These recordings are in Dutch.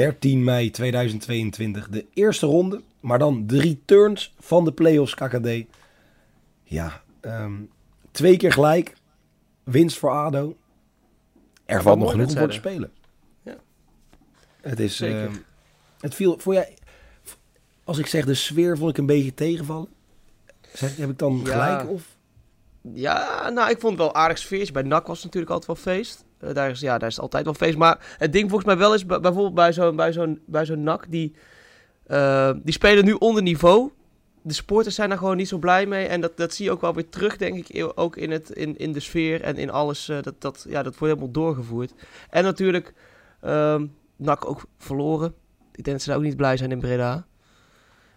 13 mei 2022. De eerste ronde, maar dan de returns van de playoffs KKD. Ja, ehm, twee keer gelijk. Winst voor ADO. Er valt nog genoeg om voor te spelen. Ja. Het is... Zeker. ehm, het viel... Voor jij, als ik zeg de sfeer vond ik een beetje tegenvallen. Zeg, heb ik dan Ja. gelijk? Of? Ja, nou, ik vond het wel aardig sfeertje. Bij NAC was het natuurlijk altijd wel feest. Eh, daar, is, ja, daar is altijd wel feest. Maar het ding volgens mij wel is, bij- bijvoorbeeld bij zo'n bij zo'n bij zo'n NAC, die, eh, die spelen nu onder niveau. De supporters zijn daar gewoon niet zo blij mee. En dat, dat zie je ook wel weer terug, denk ik, ook in, het, in, in de sfeer en in alles. eh, dat, dat, ja, dat wordt helemaal doorgevoerd. En natuurlijk, ehm NAC ook verloren. Ik denk dat ze daar ook niet blij zijn in Breda.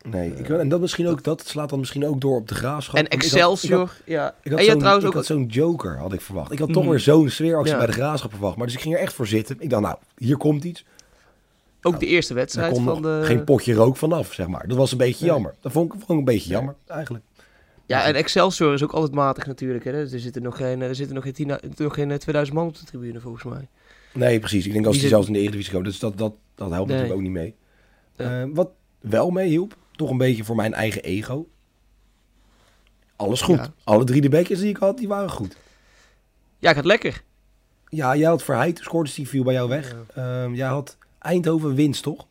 Nee, ik, en dat misschien ook, dat slaat dan misschien ook door op de graafschap. En Want ik had- ik had- Excelsior, ja. Ik had en je zo'n had trouwens ik ook... had zo'n joker, had ik verwacht. Ik had toch Mhm. weer zo'n sfeeractie Ja. bij de graafschap verwacht. Maar dus ik ging er echt voor zitten. Ik dacht, nou, hier komt iets. Ook de eerste wedstrijd kon van nog de... geen potje rook vanaf, zeg maar. Dat was een beetje Nee. jammer. Dat vond ik, vond ik een beetje jammer, eigenlijk. Ja, en Excelsior is ook altijd matig natuurlijk. Hè. Er zitten nog geen, er zitten nog geen, 10 nog geen eh, 2000 man op de tribune volgens mij. Nee, precies. Ik denk als Die zit- zelfs in de Eredivisie komt, dus dat, dat, dat helpt Nee. natuurlijk ook niet mee. Ja. Eh, wat wel meehielp, toch een beetje voor mijn eigen ego. Alles goed. Ja. Alle drie de bekjes die ik had, die waren goed. Ja, gaat lekker. Ja, jij had Verheid, scoorde die viel bij jou weg. Ehm, jij had Eindhoven winst, toch?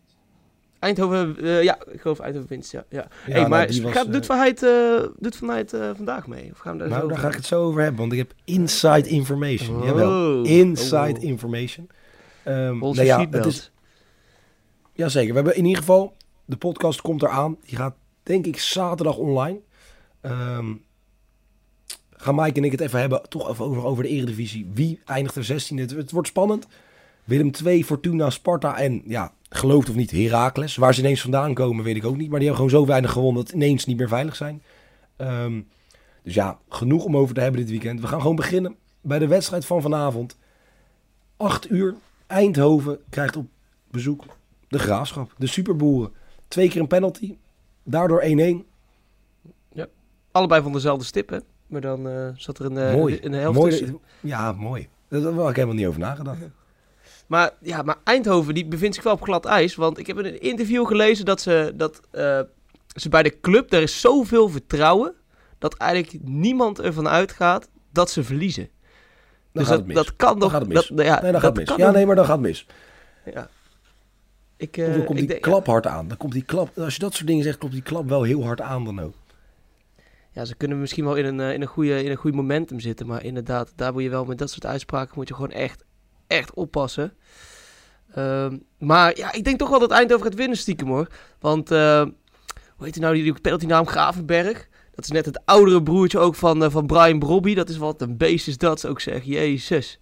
Eindhoven, eh, ja, ik geloof Eindhoven winst, ja. ja. Ja, hey, nou, maar was, gaat, eh, doet Van Heid, eh, doet Van Heid eh, vandaag mee? Of gaan we daar zo Nou, daar over ga ik het zo over hebben, want ik heb inside information. Oh. Jawel, inside Oh. information. Ehm Onze nou ja, het is, jazeker, we hebben in ieder geval, de podcast komt eraan. Die gaat denk ik zaterdag online. Ehm gaan Mike en ik het even hebben, toch even over, over de eredivisie. Wie eindigt er 16e? Het, wordt spannend. Willem 2, Fortuna, Sparta en ja, geloof of niet, Heracles. Waar ze ineens vandaan komen, weet ik ook niet. Maar die hebben gewoon zo weinig gewonnen dat ineens niet meer veilig zijn. Ehm, dus ja, genoeg om over te hebben dit weekend. We gaan gewoon beginnen bij de wedstrijd van vanavond. 8 uur, Eindhoven krijgt op bezoek de Graafschap, de Superboeren. Twee keer een penalty, daardoor 1-1. Allebei van dezelfde stip, hè? Maar dan eh, zat er een, eh, mooi. een helft mooi. tussen. Ja, mooi. Daar had ik helemaal niet over nagedacht. Maar, ja, maar Eindhoven die bevindt zich wel op glad ijs. Want ik heb in een interview gelezen dat ze, dat, eh, ze bij de club... Er is zoveel vertrouwen dat eigenlijk niemand ervan uitgaat dat ze verliezen. Dan dus gaat dat, het mis. dat kan Dan nog... gaat het mis. Dat, ja, Nee, dan gaat het mis. Ja, nee, maar dan gaat het mis. ja. Ik, Of eh, dan komt die denk- klap hard aan. Dan komt die klap, als je dat soort dingen zegt, klopt die klap wel heel hard aan dan ook. Ja, ze kunnen misschien wel in een, eh, in, een goede, in een goede momentum zitten. Maar inderdaad, daar moet je wel met dat soort uitspraken moet je gewoon echt, echt oppassen. Ehm, maar ja, ik denk toch wel dat Eindhoven gaat winnen stiekem hoor. Want, eh, hoe heet hij nou, die, die penaltynaam Gravenberg? Dat is net het oudere broertje ook van, van Brian Brobby. Dat is wat een beest is dat, zou ik zeggen. Jezus.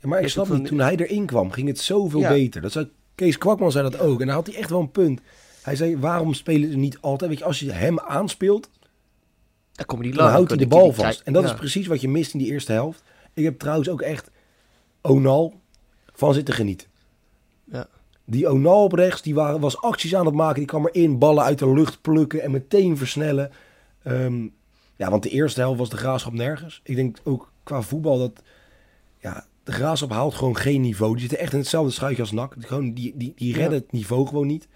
Ja, maar ik snap niet, toen hij erin kwam, ging het zoveel Ja. beter. Dat zei, Kees Kwakman zei dat ook. En daar had hij echt wel een punt. Hij zei, waarom spelen ze niet altijd? Weet je, als je hem aanspeelt, Daar komen die dan lang. houdt hij de bal die- die- vast. En dat ja. is precies wat je mist in die eerste helft. Ik heb trouwens ook echt Onal van zitten genieten. Ja. Die Onal op rechts, die waren, was acties aan het maken. Die kwam erin, ballen uit de lucht plukken en meteen versnellen. Ehm, ja, want de eerste helft was de graafschap nergens. Ik denk ook qua voetbal dat... Ja, de graafschap haalt gewoon geen niveau. Die zitten echt in hetzelfde schuitje als NAC. Gewoon, die, die, die redden Ja. het niveau gewoon niet.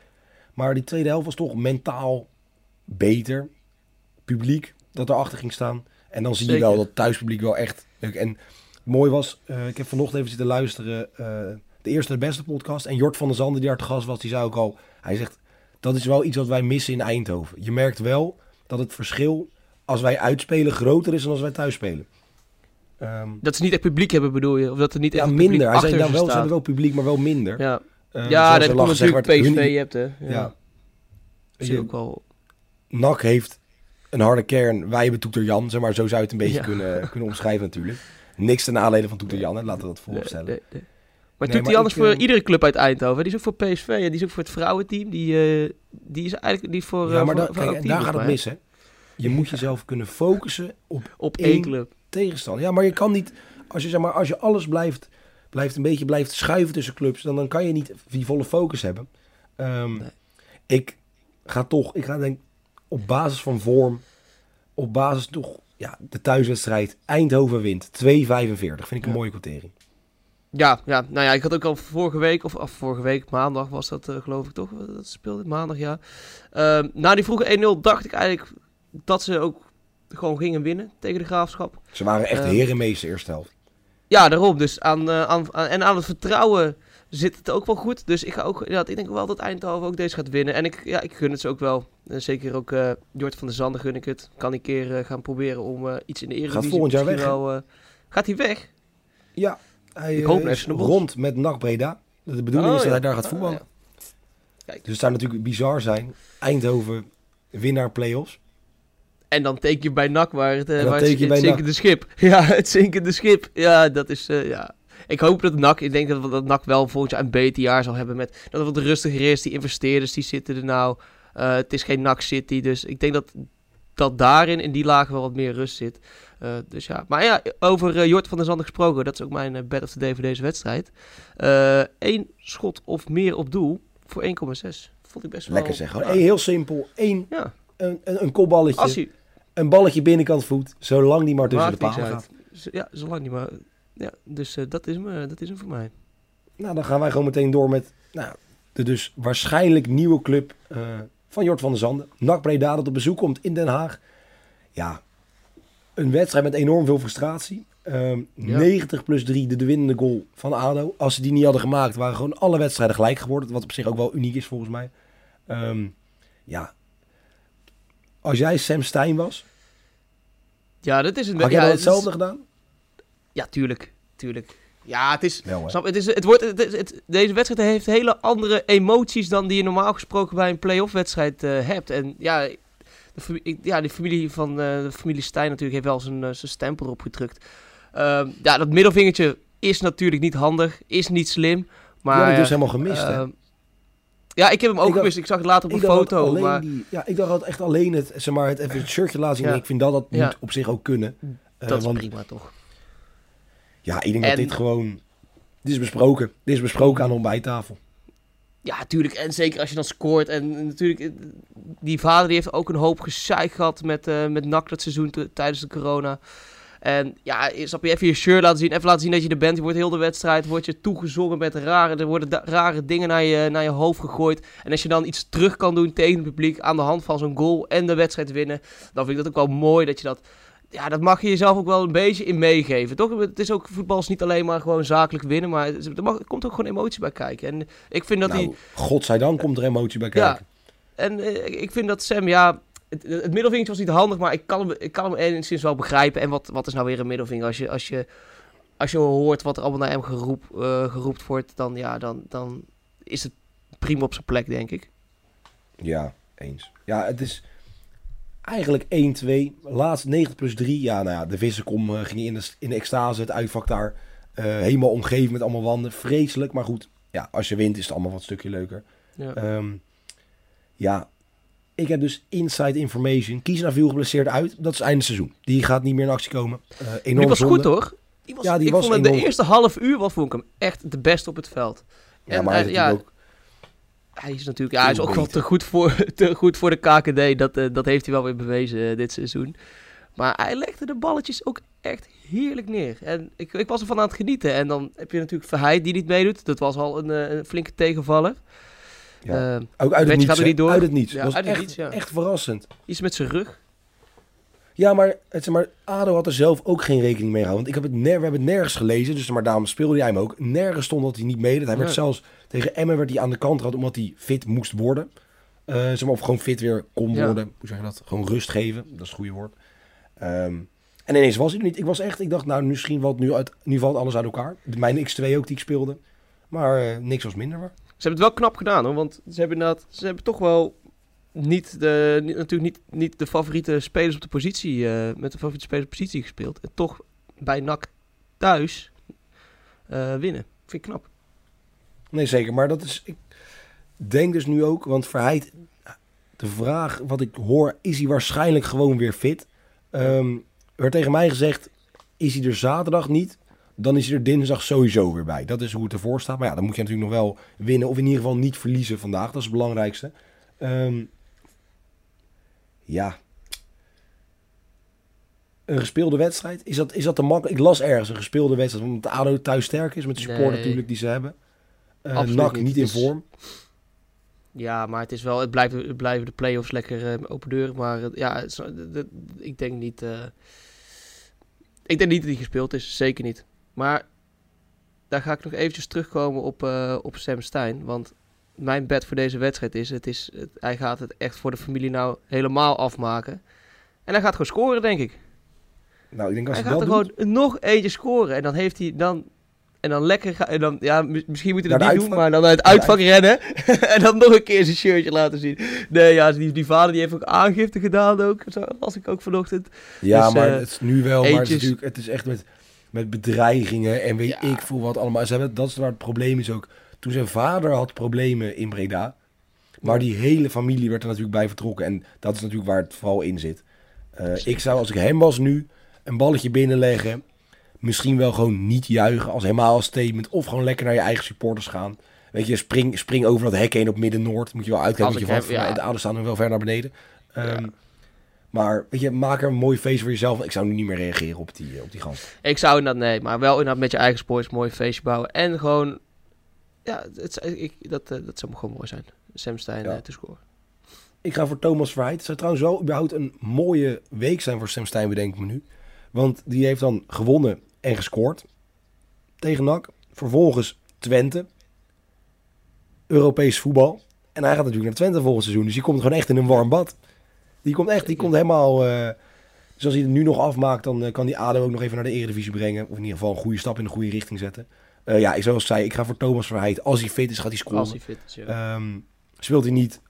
Maar die tweede helft was toch mentaal beter. Publiek dat erachter ging staan. En dan zie je wel dat thuispubliek wel echt... En mooi was, eh, ik heb vanochtend even zitten luisteren... eh, de eerste de beste podcast. En Jort van der Zanden, die daar te gast was, die zei ook al... Hij zegt, dat is wel iets wat wij missen in Eindhoven. Je merkt wel dat het verschil als wij uitspelen groter is dan als wij thuis spelen. Ehm, Dat ze niet echt publiek hebben, bedoel je? Of dat er niet echt ja, minder. Hij zei achter nou wel, ze hebben wel publiek, maar wel minder. Ja, Eh, ja dat komt natuurlijk PSV hun- hebt, hè. Ja. Ja. Zie je ook wel. NAC heeft een harde kern. Wij hebben Toeter Jan, zeg maar. Zo zou je het een beetje Ja. kunnen, kunnen omschrijven natuurlijk. Niks ten nadele van Toeter Jan, hè. laten we dat vooropstellen. nee, nee. Maar Nee, hij anders ik, voor eh, iedere club uit Eindhoven. Die is ook voor PSV en die is ook voor het vrouwenteam. Die, eh, die is eigenlijk die is voor. Ja, eh, maar voor, da- voor kijk, elk en team, daar gaat het mis, hè. Je moet jezelf kunnen focussen op. Op één club. Tegenstander. Ja, maar je kan niet, als je, zeg maar, als je alles blijft, blijft een beetje blijft schuiven tussen clubs, dan, dan kan je niet die volle focus hebben. Ehm, Nee. Ik ga toch, ik ga denk op basis van vorm, op basis toch, ja, de thuiswedstrijd, Eindhoven wint 2,45. Vind ik een Ja. mooie quotering. Ja, ja, nou ja, ik had ook al vorige week, of, of vorige week, maandag was dat uh, geloof ik toch, dat speelde maandag, ja. Uh, na die vroege 1-0 dacht ik eigenlijk dat ze ook gewoon gingen winnen tegen de Graafschap. Ze waren echt uh, herenmeester eerste helft. Ja, daarom. Dus aan, uh, aan, aan, en aan het vertrouwen zit het ook wel goed. Dus ik, ga ook, ja, ik denk wel dat Eindhoven ook deze gaat winnen. En ik, ja, ik gun het ze ook wel. En zeker ook uh, Jort van der Zanden gun ik het. Kan een keer uh, gaan proberen om uh, iets in de Eredivisie... Gaat volgend jaar weg, wel, Gaat hij weg? Ja, hij ik hoop is rond met NAC Breda. De bedoeling oh, is dat ja. hij daar gaat voetballen. Oh, ja. Dus het zou natuurlijk bizar zijn. Eindhoven winnaar play-offs. En dan teken je bij NAC waar het, dan waar het, zinkende schip. Ja, het zinkende schip. Ja, dat is... ja. Ik hoop dat NAC, ik denk dat, dat NAC wel volgend jaar een beter jaar zal hebben. Met, dat het wat rustiger is. Die investeerders die zitten er nou. Uh, het is geen NAC City. Dus ik denk dat, dat daarin, in die lagen, wel wat meer rust zit. Dus ja. Maar ja, over Jort van der Zanden gesproken. Dat is ook mijn bed of the day voor deze wedstrijd. Eén schot of meer op doel voor 1,6. Vond ik best wel... Lekker zeg. Ja. Heel simpel. Eén, ja. Een, een, een kopballetje. Als hij... Een balletje binnenkant voet. Zolang die maar tussen de palen gaat. Ja, zolang die maar... Ja, dus uh, dat, is me, dat is hem voor mij. Nou, dan gaan wij gewoon meteen door met nou, de dus waarschijnlijk nieuwe club uh, van Jort van der Zanden. NAC Breda dat op bezoek komt in Den Haag. Ja, een wedstrijd met enorm veel frustratie. Um, ja. 90 plus 3, de, de winnende goal van ADO. Als ze die niet hadden gemaakt, waren gewoon alle wedstrijden gelijk geworden. Wat op zich ook wel uniek is volgens mij. Um, ja, als jij Sam Stein was... Ja, dat is een... Had jij ja, hetzelfde is... gedaan? Ja, tuurlijk. Tuurlijk. Ja, het is. Wel, snap, het is het wordt, het, het, deze wedstrijd heeft hele andere emoties dan die je normaal gesproken bij een play-off wedstrijd uh, hebt. En ja, de, ik, ja, die familie van uh, de familie Stijn natuurlijk heeft wel zijn, uh, zijn stempel opgedrukt. Uh, ja, dat middelvingertje is natuurlijk niet handig, is niet slim. Maar, ja, die dus helemaal gemist, hè? Ja, ik heb hem ook ik gemist. Dacht, ik zag het later op een foto. Maar... Die, ja, ik dacht echt alleen het, zeg maar, het, even het shirtje laten zien. Ja. Ik vind dat dat ja. moet op zich ook kunnen. Dat is want, prima, toch? Ja, ik denk en... dat dit gewoon... Dit is besproken. Dit is besproken aan de ontbijttafel. Ja, tuurlijk. En zeker als je dan scoort. En natuurlijk, die vader die heeft ook een hoop gezeik gehad met, uh, met NAC dat seizoen tijdens de corona. En ja, snap je, even je shirt laten zien. Even laten zien dat je er bent. Je wordt heel de wedstrijd, wordt je toegezongen met rare... Er worden rare dingen naar je, naar je hoofd gegooid. En als je dan iets terug kan doen tegen het publiek aan de hand van zo'n goal en de wedstrijd winnen... Dan vind ik dat ook wel mooi dat je dat ja, dat mag je jezelf ook wel een beetje in meegeven. Toch? Het is ook voetbal is niet alleen maar gewoon zakelijk winnen, maar er, mag, er komt ook gewoon emotie bij kijken. En ik vind dat nou, die. Godzijdank komt er emotie bij kijken. Ja, en uh, ik vind dat Sam, ja. Het, het middelvingertje was niet handig, maar ik kan hem, ik kan hem enigszins wel begrijpen. En wat, wat is nou weer een middelvinger? Als je, als je, als je hoort wat er allemaal naar hem geroep, uh, geroept wordt, dan, ja, dan, dan is het prima op zijn plek, denk ik. Ja, eens. Ja, het is eigenlijk 1-2. Laatst 90 plus 3. Ja, nou ja, de Vissenkom uh, ging in de, in de extase. Het uitvak daar uh, helemaal omgeven met allemaal wanden. Vreselijk, maar goed. Ja, als je wint is het allemaal wat stukje leuker. Ja. Um, ja, ik heb dus inside information. Kiesna viel geblesseerd uit. Dat is einde seizoen. Die gaat niet meer in actie komen. Uh, enorm die was zonde. goed hoor. Die was, Ja, die ik was vond hem de eerste half uur was, vond ik hem echt de beste op het veld. Ja, En, maar hij eh, is ja, natuurlijk ook... Hij is natuurlijk ja, hij is ook wel te goed voor, te goed voor de KKD. Dat, eh, dat heeft hij wel weer bewezen eh, dit seizoen. Maar hij legde de balletjes ook echt heerlijk neer. En ik, ik was ervan aan het genieten. En dan heb je natuurlijk Verheid die niet meedoet. Dat was al een, eh, een flinke tegenvaller. Ja. Eh, Ook uit het niets. niet door. Uit het niets. Ja, dat was echt, niets, ja. echt verrassend. iets met zijn rug. Ja, maar, het, maar ADO had er zelf ook geen rekening mee gehouden. Want ik heb het we hebben het nergens gelezen. Dus maar daarom speelde hij hem ook. Nergens stond dat hij niet meedeed. Hij werd zelfs tegen Emmen werd hij aan de kant gehad omdat hij fit moest worden. Eh, zeg maar, of gewoon fit weer kon worden. Hoe zeg je dat? Gewoon rust geven. Dat is het goede woord. Ehm, en ineens was hij er niet. Ik was echt, ik dacht, nou, misschien valt nu, uit, nu valt alles uit elkaar. Mijn X2 ook die ik speelde. Maar eh, niks was minder waar. Ze hebben het wel knap gedaan hoor. Want ze hebben, ze hebben toch wel niet de, natuurlijk niet, niet de favoriete spelers op de positie. eh, met de favoriete spelers op de positie gespeeld. En toch bij NAC thuis eh, winnen. Vind ik knap. Nee, zeker. Maar dat is. Ik denk dus nu ook, want Verheid. De vraag wat ik hoor, is hij waarschijnlijk gewoon weer fit? Ehm, er werd tegen mij gezegd: is hij er zaterdag niet? Dan is hij er dinsdag sowieso weer bij. Dat is hoe het ervoor staat. Maar ja, dan moet je natuurlijk nog wel winnen. Of in ieder geval niet verliezen vandaag. Dat is het belangrijkste. Ehm, ja. een gespeelde wedstrijd? Is dat, is dat te makkelijk? Ik las ergens een gespeelde wedstrijd, omdat de ADO thuis sterk is met de support Nee. natuurlijk die ze hebben. Absoluut NAC niet. niet in vorm. Ja, maar het is wel, het blijft, het blijven de play-offs lekker eh, open deuren. Maar ja, het ik denk niet. eh, ik denk niet dat hij gespeeld is, zeker niet. Maar daar ga ik nog eventjes terugkomen op, eh, op Sam Stein. Want mijn bed voor deze wedstrijd is, het is het, hij gaat het echt voor de familie nou helemaal afmaken. En hij gaat gewoon scoren, denk ik. Nou, ik denk als Hij hij, gaat er dat doet, gewoon nog eentje scoren. En dan heeft hij dan. En dan lekker. ga- En dan, ja, mis- misschien moet hij dat Naar niet doen, maar dan uit het rennen. en dan nog een keer zijn shirtje laten zien. Nee, ja, die, die vader die heeft ook aangifte gedaan ook. Zo las ik ook vanochtend. ja, dus, maar eh, het is nu wel, maar het is, het is echt met, met bedreigingen en weet Ja. ik veel wat allemaal. Ze hebben, dat is waar het probleem is ook. Toen zijn vader had problemen in Breda, maar die hele familie werd er natuurlijk bij vertrokken. En dat is natuurlijk waar het vooral in zit. Eh, ik zou als ik hem was nu een balletje binnenleggen. Misschien wel gewoon niet juichen als helemaal als statement. Of gewoon lekker naar je eigen supporters gaan. Weet je, spring, spring over dat hek heen op Midden-Noord. Moet je wel uitkijken. Moet je hem- ja. van, De ouders staan nog wel ver naar beneden. Ehm, Ja. Maar weet je, maak er een mooi feest voor jezelf. Ik zou nu niet meer reageren op die, op die gast. Ik zou inderdaad, nee, maar wel inderdaad met je eigen sports een mooi feestje bouwen. En gewoon. Ja, het, ik, dat, eh, dat zou gewoon mooi zijn. Sam Stein Ja. eh, te scoren. Ik ga voor Thomas Verheid. Het zou trouwens wel überhaupt een mooie week zijn voor Sam Stein, bedenk ik me nu. Want die heeft dan gewonnen en gescoord tegen NAC. Vervolgens Twente. Europees voetbal. En hij gaat natuurlijk naar Twente volgend seizoen. Dus die komt gewoon echt in een warm bad. Die komt echt, die komt helemaal... eh, dus als hij het nu nog afmaakt, dan eh, kan die ADO ook nog even naar de Eredivisie brengen. Of in ieder geval een goede stap in de goede richting zetten. Eh, ja, zoals ik zei, ik ga voor Thomas Verheid. Als hij fit is, gaat hij scoren. Als hij fit is, ja. Ehm, speelt hij niet,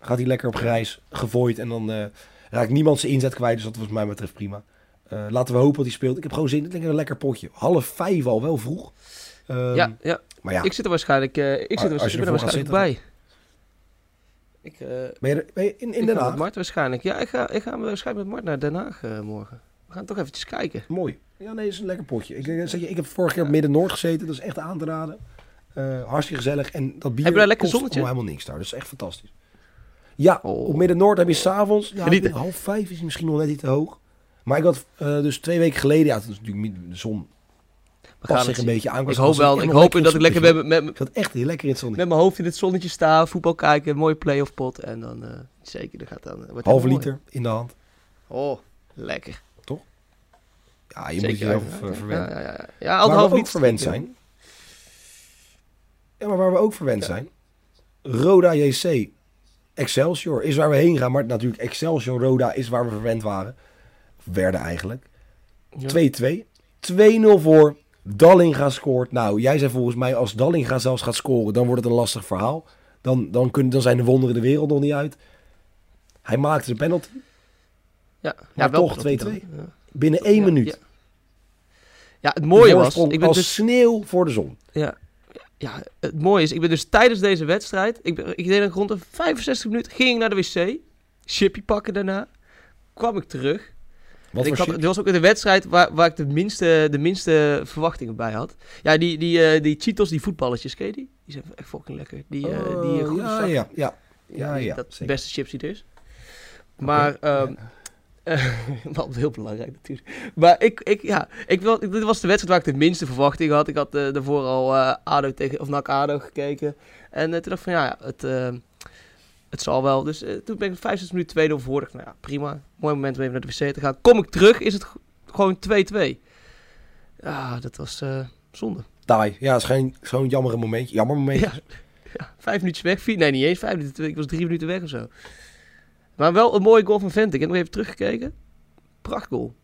gaat hij lekker op grijs, gevooid en dan eh, raakt niemand zijn inzet kwijt. Dus dat was mij betreft prima. Eh, laten we hopen dat hij speelt. Ik heb gewoon zin. Ik denk een lekker potje. Half vijf al, wel vroeg. Ehm, ja, ja. Maar ja, ik zit er waarschijnlijk, ik zit er, je ik ben er waarschijnlijk bij. Ik, eh, ben je, ben je in, in Den ga Haag? met Mart waarschijnlijk. Ja, ik ga, ik ga waarschijnlijk met Mart naar Den Haag eh, morgen. We gaan toch eventjes kijken. Mooi. Ja, nee, is een lekker potje. Ik, denk, zeg je, ik heb vorig keer op Midden-Noord gezeten. Dat is echt aan te raden. Eh, hartstikke gezellig. En dat bier Heb je daar lekker zonnetje? helemaal niks daar. Dat is echt fantastisch. Ja, Oh. op Midden-Noord heb je s'avonds... Ja, half vijf is misschien nog net iets te hoog. Maar ik had eh, dus twee weken geleden... Ja, het is natuurlijk niet- de zon We gaan zich een beetje aan. Ik hoop wel, ik hoop dat ik lekker met, met, Ik zat echt heel lekker in het zonnetje. met mijn hoofd in het zonnetje sta, voetbal kijken, een mooie play-off pot. En dan eh, zeker, dat gaat dan... eh, wordt mooi. liter in de hand. Oh, lekker. Ja, je Zeker. moet jezelf ja, eh, ja, verwennen. Ja, ja, ja. ja Waar anderhalf we ook liter verwend zijn. Ja, maar waar we ook verwend zijn. Roda JC. Excelsior is waar we heen gaan. Maar natuurlijk Excelsior Roda is waar we verwend waren. Werden eigenlijk. 2-2. Ja. 2-0 voor. Dallinga scoort. Nou, jij zei volgens mij als Dallinga zelfs gaat scoren, dan wordt het een lastig verhaal. Dan, dan, kunnen, dan zijn de wonderen de wereld nog niet uit. Hij maakte de penalty Ja, Maar wel toch penalty 2-2. dan. Ja. binnen één Ja, minuut. Ja. Ja, het mooie was, ik ben als dus, sneeuw voor de zon. ja, ja, het mooie is, ik ben dus tijdens deze wedstrijd, ik, ben, ik deed rond de 65 minuten, ging ik naar de wc, chippy pakken daarna, kwam ik terug. Wat ik had, dit was ook de wedstrijd waar, waar ik de minste, de minste verwachtingen bij had. Ja, die, die, eh, die Cheetos, die voetballetjes, ken je die? Die zijn echt fucking lekker. Die, eh die eh, Oh, groene ja, ja, ja. Ja, Ja, die- ja, dat is zeker. beste chips die er is. Maar, Oké, ehm eh, wat heel belangrijk natuurlijk. Maar ik, ik, ja, ik wil, dit was de wedstrijd waar ik de minste verwachting had. Ik had daarvoor al ADO tegen, of NAC ADO gekeken. En toen dacht ik van, ja, het, het zal wel. Dus eh, toen ben ik 65 minuten 2-0 voor. Nou ja, prima. Mooi moment om even naar de wc te gaan. Kom ik terug, is het gewoon 2-2. Ja, dat was eh, zonde. Taai. Ja, het is geen- zo'n jammer momentje. Jammer momentje. Ja, ja, vijf minuutjes weg. Vier, nee, niet eens vijf minuten. Ik was drie minuten weg of zo. Maar wel een mooie goal van Vente. Ik heb nog even teruggekeken. Prachtgoal.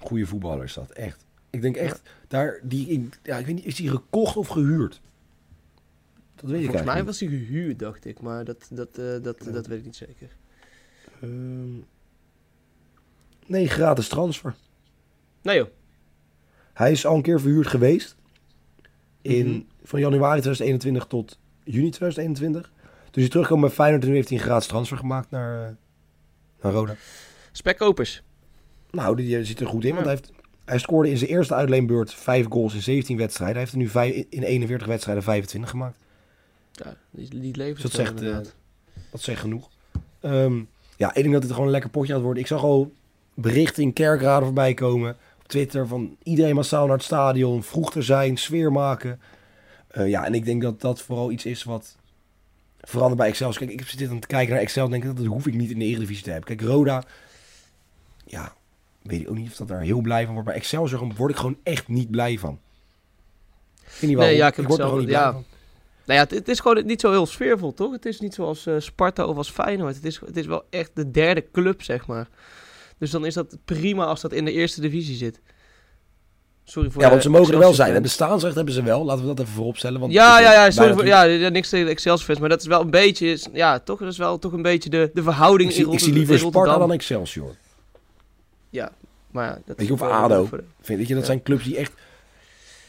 Goede voetballer is dat, echt. Ik denk echt, daar, die, ja, ik weet niet, is die gekocht of gehuurd? Dat weet ik Volgens mij was hij gehuurd, dacht ik. Maar dat, dat, eh, dat, Ja. dat weet ik niet zeker. Ehm, nee, gratis transfer. Nee joh. Hij is al een keer verhuurd geweest. In, Mhm. Van januari 2021 tot juni 2021. Dus hij terugkomt bij Feyenoord en nu heeft hij een gratis transfer gemaakt naar, eh, naar Roda. Spekopers. Nou, die, eh, zit er goed in, want hij, heeft, hij scoorde in zijn eerste uitleenbeurt 5 goals in 17 wedstrijden. Hij heeft er nu vijf, in 41 wedstrijden 25 gemaakt. Ja, die, die leven Dus dat zegt, eh, Dat zegt genoeg. Ehm, ja, ik denk dat het gewoon een lekker potje gaat worden. Ik zag al berichten in kerkraden voorbij komen. Op Twitter van iedereen massaal naar het stadion. Vroeg er zijn, sfeer maken. Eh, ja, en ik denk dat dat vooral iets is wat verandert bij Excelsior. Kijk, ik heb zitten te kijken naar Excel en denk ik, dat hoef ik niet in de Eredivisie te hebben. Kijk, Roda, ja, weet ik ook niet of dat daar heel blij van wordt. Maar Excelsior word ik gewoon echt niet blij van. Ik waarom. Nee, ja, ik heb word het er gewoon niet blij ja. van. Nou ja, het, het is gewoon niet zo heel sfeervol, toch? Het is niet zoals eh, Sparta of als Feyenoord. Het is, het is wel echt de derde club, zeg maar. Dus dan is dat prima als dat in de eerste divisie zit. Sorry voor Ja, want ze mogen er wel zijn. En bestaansrecht hebben ze wel. Laten we dat even vooropstellen. Want Ja, ja, ja, sorry voor, ja, ja, niks tegen Excelsior maar dat is wel een beetje, is- ja, toch, dat is wel toch een beetje de, de verhouding Ik in zie, ik zie liever Sparta dan Excelsior. Maar ja, dat Weet je, of ADO. Vind, je, dat Ja. zijn clubs die echt...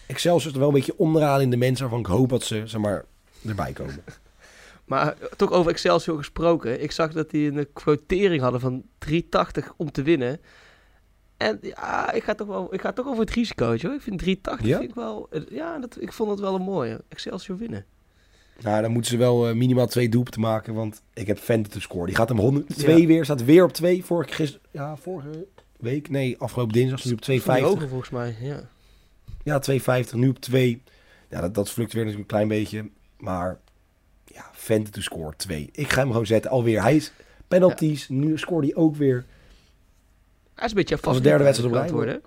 Excelsior is er wel een beetje onderaan in de mensen waarvan ik hoop dat ze, zeg maar, erbij komen. Maar eh, toch over Excelsior gesproken. Ik zag dat die een quotering hadden van 380 om te winnen. En ja, ik ga toch wel, ik ga toch over het risico, wel. Ik vind 380 Ja? vind ik wel, eh, ja, dat, ik vond het wel een mooie. Excelsior winnen. Nou, dan moeten ze wel eh, minimaal twee doelpunten maken, want ik heb Vente te scoren. Die gaat hem 102 Ja. weer, staat weer op 2. Vorige, gister, ja, vorige week, nee, afgelopen dinsdag stond hij op Vond die 2,50. hoger volgens mij, ja. Ja, 2,50, nu op 2. Ja, dat, dat fluctueert natuurlijk een klein beetje. Maar ja, Vente to score 2. Ik ga hem gewoon zetten. Alweer. Hij is penalties. Nu scoort hij ook weer. Hij is een beetje Als de derde wedstrijd op rij worden.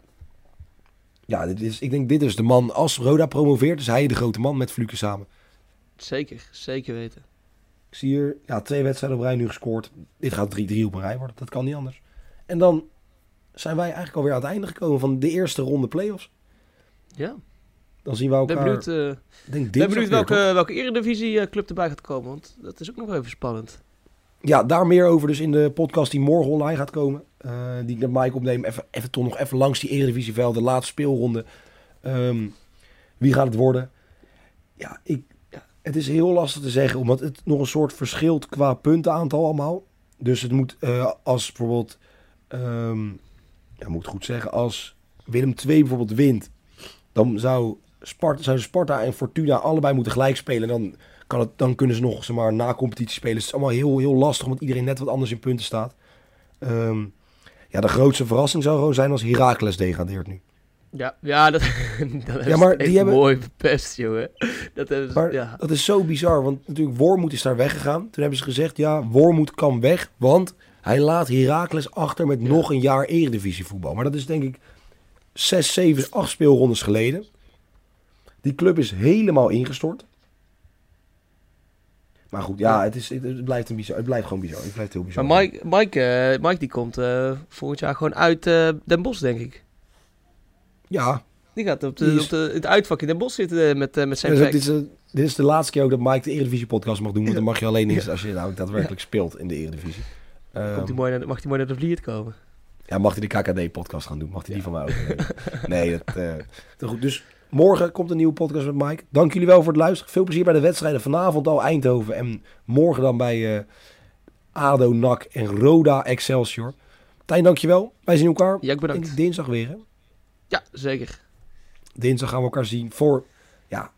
Ja, dit is, ik denk dit is de man. Als Roda promoveert, is hij de grote man met Fluke samen. Zeker, zeker weten. Ik zie hier ja, twee wedstrijden op rij nu gescoord. Dit gaat 3-3 op een rij worden. Dat kan niet anders. En dan zijn wij eigenlijk alweer aan het einde gekomen van de eerste ronde play-offs. Ja, Dan zien we ben elkaar. benieuwd, eh, ik denk ik ben benieuwd welke, welke eredivisie eh, club erbij gaat komen. Want dat is ook nog even spannend. Ja, daar meer over dus in de podcast die morgen online gaat komen. Eh, die ik met Mike opneem. Even, even toch nog even langs die Eredivisie de laatste speelronde. Ehm, wie gaat het worden? Ja, ik, ja, het is heel lastig te zeggen, omdat het nog een soort verschilt qua puntenaantal allemaal. Dus het moet, als bijvoorbeeld, ehm, ja, moet goed zeggen, als Willem II bijvoorbeeld wint, dan zou Sparta, zouden Sparta en Fortuna allebei moeten gelijk spelen. En dan, kan het, dan kunnen ze nog zeg maar, na competitie spelen. Het is allemaal heel, heel lastig, omdat iedereen net wat anders in punten staat. Ehm, ja, de grootste verrassing zou gewoon zijn als Heracles degradeert nu. Ja, ja dat, dat Ja, maar die hebben- mooi verpest, jongen. Dat hebben ze, Maar ja. dat is zo bizar, want natuurlijk Wormoed is daar weggegaan. Toen hebben ze gezegd, ja, Wormoed kan weg, want hij laat Heracles achter met Ja. nog een jaar eredivisie voetbal. Maar dat is denk ik zes, zeven, acht speelrondes geleden. Die club is helemaal ingestort. Maar goed, ja, Ja. Het, is, het, blijft een bizar. Het blijft gewoon bizar. Het blijft heel bizar. Maar Mike, Mike, eh, Mike die komt eh, volgend jaar gewoon uit eh, Den Bosch, denk ik. Ja, Die gaat op, de, Die is- op de, het uitvak in Den Bosch zitten met, met zijn Dus plek. dit, is, de- dit is de laatste keer ook dat Mike de Eredivisie podcast mag doen. Want Ja. dan mag je alleen eens als je nou daadwerkelijk speelt in de Eredivisie. Ehm, mooi naar, mag hij mooi naar de Vliert komen? Ja, mag hij de KKD podcast gaan doen? Mag hij die van mij ook? Nee, dat, eh, goed. Dus morgen komt een nieuwe podcast met Mike. Dank jullie wel voor het luisteren. Veel plezier bij de wedstrijden. Vanavond al Eindhoven. En morgen dan bij eh, ADO, NAC en Roda Excelsior. Tijn, dankjewel. Wij zien elkaar Ja, ik bedankt. dinsdag weer. Hè? Ja, zeker. Dinsdag gaan we elkaar zien voor ja,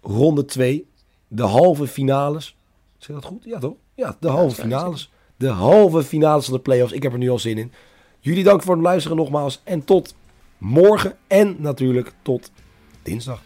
ronde 2. De halve finales. Zeg dat goed? Ja, toch? Ja, de halve finales. De halve finales van de playoffs. Ik heb er nu al zin in. Jullie dank voor het luisteren nogmaals. En tot morgen. En natuurlijk tot dinsdag.